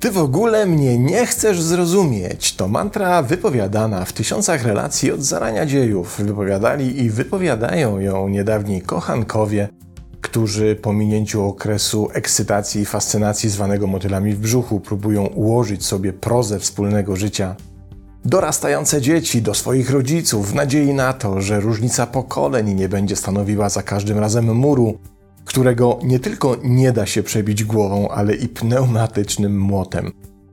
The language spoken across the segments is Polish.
Ty w ogóle mnie nie chcesz zrozumieć. To mantra wypowiadana w tysiącach relacji od zarania dziejów. Wypowiadali i wypowiadają ją niedawni kochankowie, którzy po minięciu okresu ekscytacji i fascynacji zwanego motylami w brzuchu próbują ułożyć sobie prozę wspólnego życia. Dorastające dzieci do swoich rodziców w nadziei na to, że różnica pokoleń nie będzie stanowiła za każdym razem muru, którego nie tylko nie da się przebić głową, ale i pneumatycznym młotem.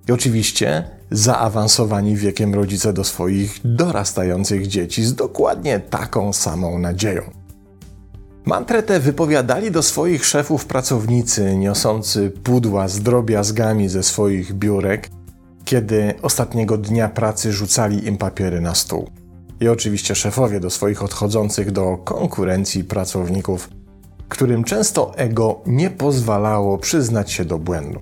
I oczywiście zaawansowani wiekiem rodzice do swoich dorastających dzieci z dokładnie taką samą nadzieją. Mantrę tę wypowiadali do swoich szefów pracownicy niosący pudła z drobiazgami ze swoich biurek, kiedy ostatniego dnia pracy rzucali im papiery na stół. I oczywiście szefowie do swoich odchodzących do konkurencji pracowników, którym często ego nie pozwalało przyznać się do błędu.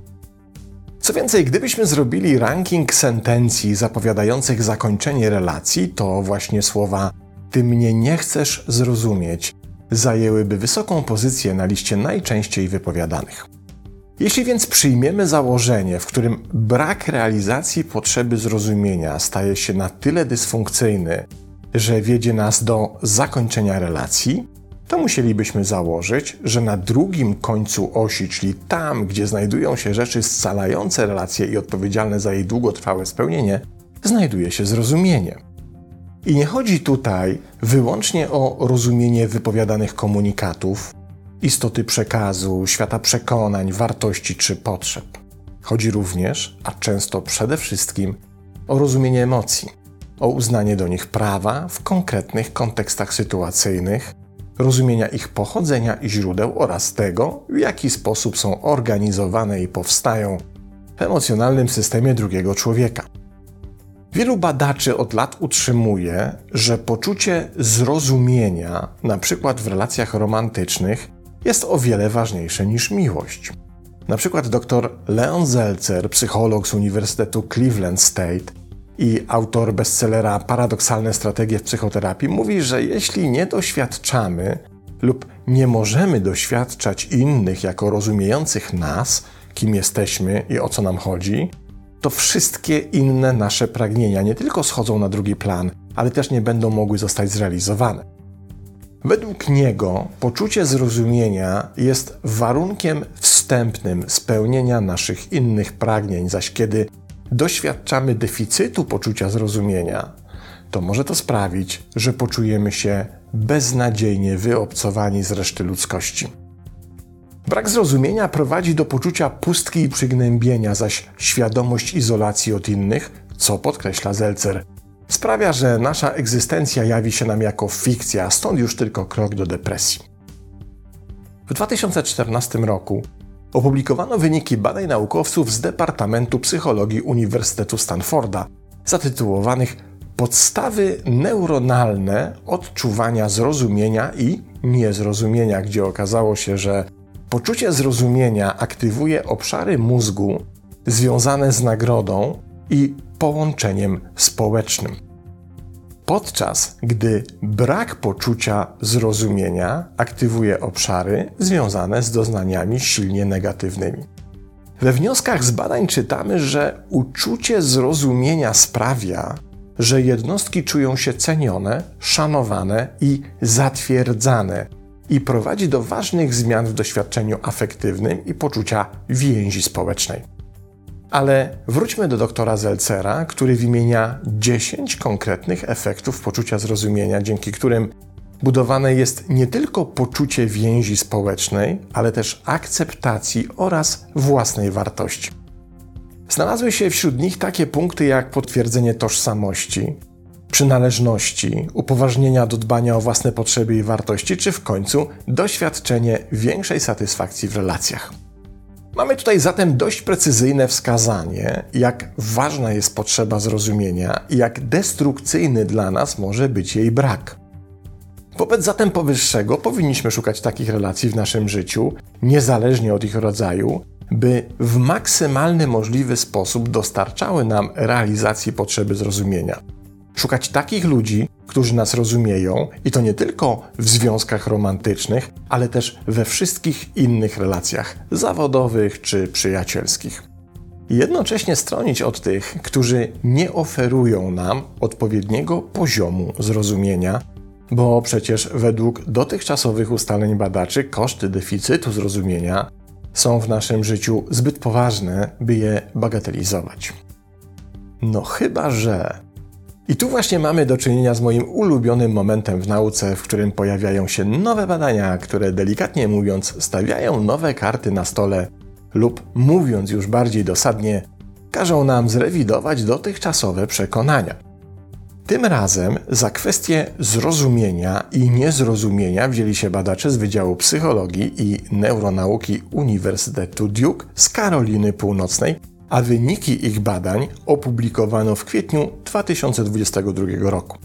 Co więcej, gdybyśmy zrobili ranking sentencji zapowiadających zakończenie relacji, to właśnie słowa Ty mnie nie chcesz zrozumieć zajęłyby wysoką pozycję na liście najczęściej wypowiadanych. Jeśli więc przyjmiemy założenie, w którym brak realizacji potrzeby zrozumienia staje się na tyle dysfunkcyjny, że wiedzie nas do zakończenia relacji, to musielibyśmy założyć, że na drugim końcu osi, czyli tam, gdzie znajdują się rzeczy scalające relacje i odpowiedzialne za jej długotrwałe spełnienie, znajduje się zrozumienie. I nie chodzi tutaj wyłącznie o rozumienie wypowiadanych komunikatów, istoty przekazu, świata przekonań, wartości czy potrzeb. Chodzi również, a często przede wszystkim, o rozumienie emocji, o uznanie do nich prawa w konkretnych kontekstach sytuacyjnych, rozumienia ich pochodzenia i źródeł oraz tego, w jaki sposób są organizowane i powstają w emocjonalnym systemie drugiego człowieka. Wielu badaczy od lat utrzymuje, że poczucie zrozumienia, na przykład w relacjach romantycznych, jest o wiele ważniejsze niż miłość. Na przykład dr Leon Zelcer, psycholog z Uniwersytetu Cleveland State i autor bestsellera Paradoksalne strategie w psychoterapii, mówi, że jeśli nie doświadczamy lub nie możemy doświadczać innych jako rozumiejących nas, kim jesteśmy i o co nam chodzi, to wszystkie inne nasze pragnienia nie tylko schodzą na drugi plan, ale też nie będą mogły zostać zrealizowane. Według niego poczucie zrozumienia jest warunkiem wstępnym spełnienia naszych innych pragnień, zaś kiedy doświadczamy deficytu poczucia zrozumienia, to może to sprawić, że poczujemy się beznadziejnie wyobcowani z reszty ludzkości. Brak zrozumienia prowadzi do poczucia pustki i przygnębienia, zaś świadomość izolacji od innych, co podkreśla Zelcer, sprawia, że nasza egzystencja jawi się nam jako fikcja, stąd już tylko krok do depresji. W 2014 roku opublikowano wyniki badań naukowców z Departamentu Psychologii Uniwersytetu Stanforda, zatytułowanych Podstawy neuronalne odczuwania zrozumienia i niezrozumienia, gdzie okazało się, że Poczucie zrozumienia aktywuje obszary mózgu związane z nagrodą i połączeniem społecznym. Podczas gdy brak poczucia zrozumienia aktywuje obszary związane z doznaniami silnie negatywnymi. We wnioskach z badań czytamy, że uczucie zrozumienia sprawia, że jednostki czują się cenione, szanowane i zatwierdzane i prowadzi do ważnych zmian w doświadczeniu afektywnym i poczucia więzi społecznej. Ale wróćmy do doktora Zelcera, który wymienia 10 konkretnych efektów poczucia zrozumienia, dzięki którym budowane jest nie tylko poczucie więzi społecznej, ale też akceptacji oraz własnej wartości. Znalazły się wśród nich takie punkty jak potwierdzenie tożsamości, przynależności, upoważnienia do dbania o własne potrzeby i wartości, czy w końcu doświadczenie większej satysfakcji w relacjach. Mamy tutaj zatem dość precyzyjne wskazanie, jak ważna jest potrzeba zrozumienia i jak destrukcyjny dla nas może być jej brak. Wobec zatem powyższego powinniśmy szukać takich relacji w naszym życiu, niezależnie od ich rodzaju, by w maksymalny możliwy sposób dostarczały nam realizacji potrzeby zrozumienia Szukać takich ludzi, którzy nas rozumieją i to nie tylko w związkach romantycznych, ale też we wszystkich innych relacjach zawodowych czy przyjacielskich. Jednocześnie stronić od tych, którzy nie oferują nam odpowiedniego poziomu zrozumienia, bo przecież według dotychczasowych ustaleń badaczy koszty deficytu zrozumienia są w naszym życiu zbyt poważne, by je bagatelizować. No chyba, że. I tu właśnie mamy do czynienia z moim ulubionym momentem w nauce, w którym pojawiają się nowe badania, które delikatnie mówiąc stawiają nowe karty na stole lub mówiąc już bardziej dosadnie, każą nam zrewidować dotychczasowe przekonania. Tym razem za kwestię zrozumienia i niezrozumienia wzięli się badacze z Wydziału Psychologii i Neuronauki Uniwersytetu Duke z Karoliny Północnej, a wyniki ich badań opublikowano w kwietniu 2022 roku.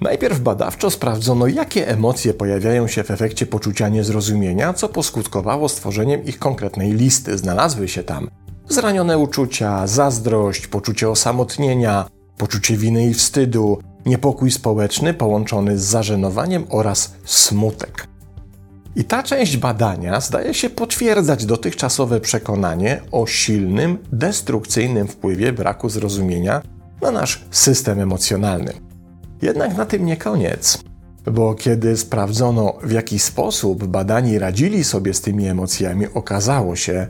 Najpierw badawczo sprawdzono, jakie emocje pojawiają się w efekcie poczucia niezrozumienia, co poskutkowało stworzeniem ich konkretnej listy. Znalazły się tam zranione uczucia, zazdrość, poczucie osamotnienia, poczucie winy i wstydu, niepokój społeczny połączony z zażenowaniem oraz smutek. I ta część badania zdaje się potwierdzać dotychczasowe przekonanie o silnym, destrukcyjnym wpływie braku zrozumienia na nasz system emocjonalny. Jednak na tym nie koniec, bo kiedy sprawdzono, w jaki sposób badani radzili sobie z tymi emocjami, okazało się,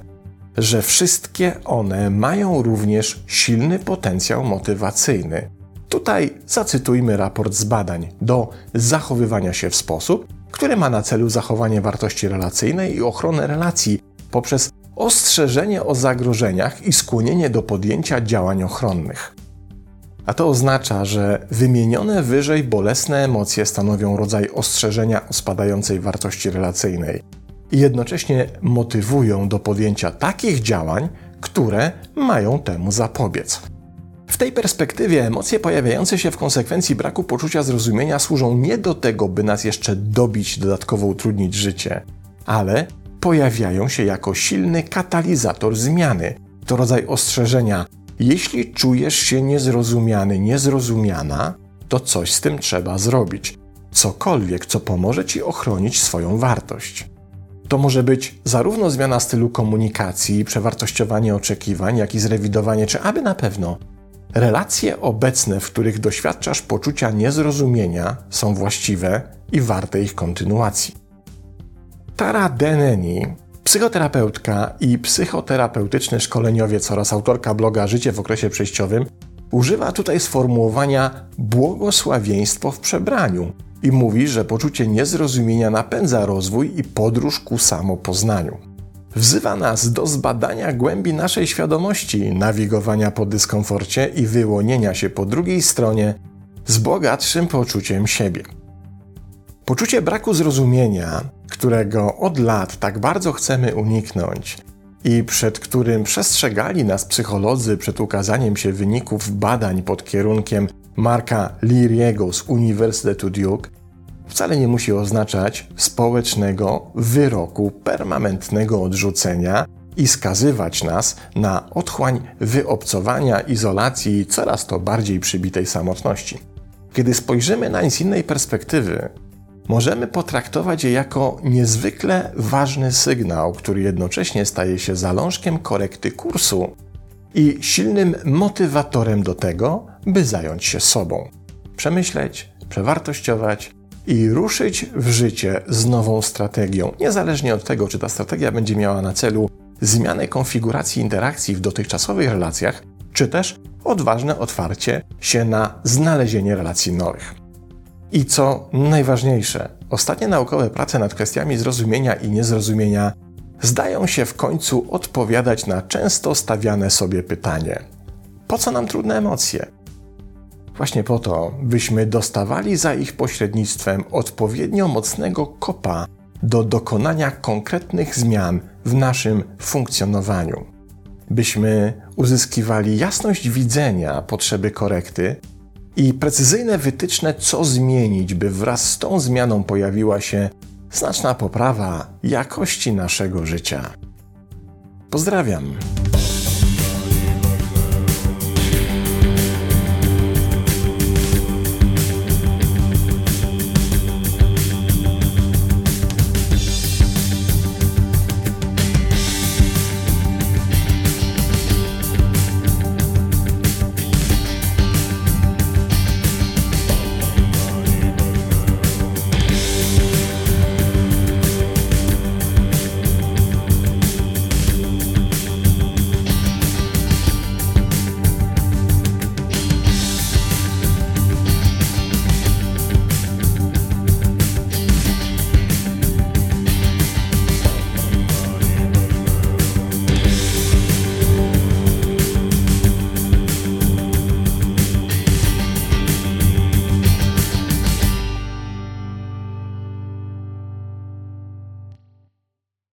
że wszystkie one mają również silny potencjał motywacyjny. Tutaj zacytujmy raport z badań do zachowywania się w sposób, który ma na celu zachowanie wartości relacyjnej i ochronę relacji poprzez ostrzeżenie o zagrożeniach i skłonienie do podjęcia działań ochronnych. A to oznacza, że wymienione wyżej bolesne emocje stanowią rodzaj ostrzeżenia o spadającej wartości relacyjnej i jednocześnie motywują do podjęcia takich działań, które mają temu zapobiec. W tej perspektywie emocje pojawiające się w konsekwencji braku poczucia zrozumienia służą nie do tego, by nas jeszcze dobić, dodatkowo utrudnić życie, ale pojawiają się jako silny katalizator zmiany. To rodzaj ostrzeżenia. Jeśli czujesz się niezrozumiany, niezrozumiana, to coś z tym trzeba zrobić. Cokolwiek, co pomoże ci ochronić swoją wartość. To może być zarówno zmiana stylu komunikacji, przewartościowanie oczekiwań, jak i zrewidowanie, czy aby na pewno relacje obecne, w których doświadczasz poczucia niezrozumienia, są właściwe i warte ich kontynuacji. Tara Deneni, psychoterapeutka i psychoterapeutyczny szkoleniowiec oraz autorka bloga Życie w okresie przejściowym, używa tutaj sformułowania błogosławieństwo w przebraniu, i mówi, że poczucie niezrozumienia napędza rozwój i podróż ku samopoznaniu. Wzywa nas do zbadania głębi naszej świadomości, nawigowania po dyskomforcie i wyłonienia się po drugiej stronie z bogatszym poczuciem siebie. Poczucie braku zrozumienia, którego od lat tak bardzo chcemy uniknąć i przed którym przestrzegali nas psycholodzy przed ukazaniem się wyników badań pod kierunkiem Marka Liriego z Uniwersytetu Duke wcale nie musi oznaczać społecznego wyroku permanentnego odrzucenia i skazywać nas na otchłań wyobcowania, izolacji i coraz to bardziej przybitej samotności. Kiedy spojrzymy na nic z innej perspektywy, możemy potraktować je jako niezwykle ważny sygnał, który jednocześnie staje się zalążkiem korekty kursu i silnym motywatorem do tego, by zająć się sobą, przemyśleć, przewartościować i ruszyć w życie z nową strategią, niezależnie od tego, czy ta strategia będzie miała na celu zmianę konfiguracji interakcji w dotychczasowych relacjach, czy też odważne otwarcie się na znalezienie relacji nowych. I co najważniejsze, ostatnie naukowe prace nad kwestiami zrozumienia i niezrozumienia zdają się w końcu odpowiadać na często stawiane sobie pytanie: po co nam trudne emocje? Właśnie po to, byśmy dostawali za ich pośrednictwem odpowiednio mocnego kopa do dokonania konkretnych zmian w naszym funkcjonowaniu. Byśmy uzyskiwali jasność widzenia potrzeby korekty i precyzyjne wytyczne, co zmienić, by wraz z tą zmianą pojawiła się znaczna poprawa jakości naszego życia. Pozdrawiam.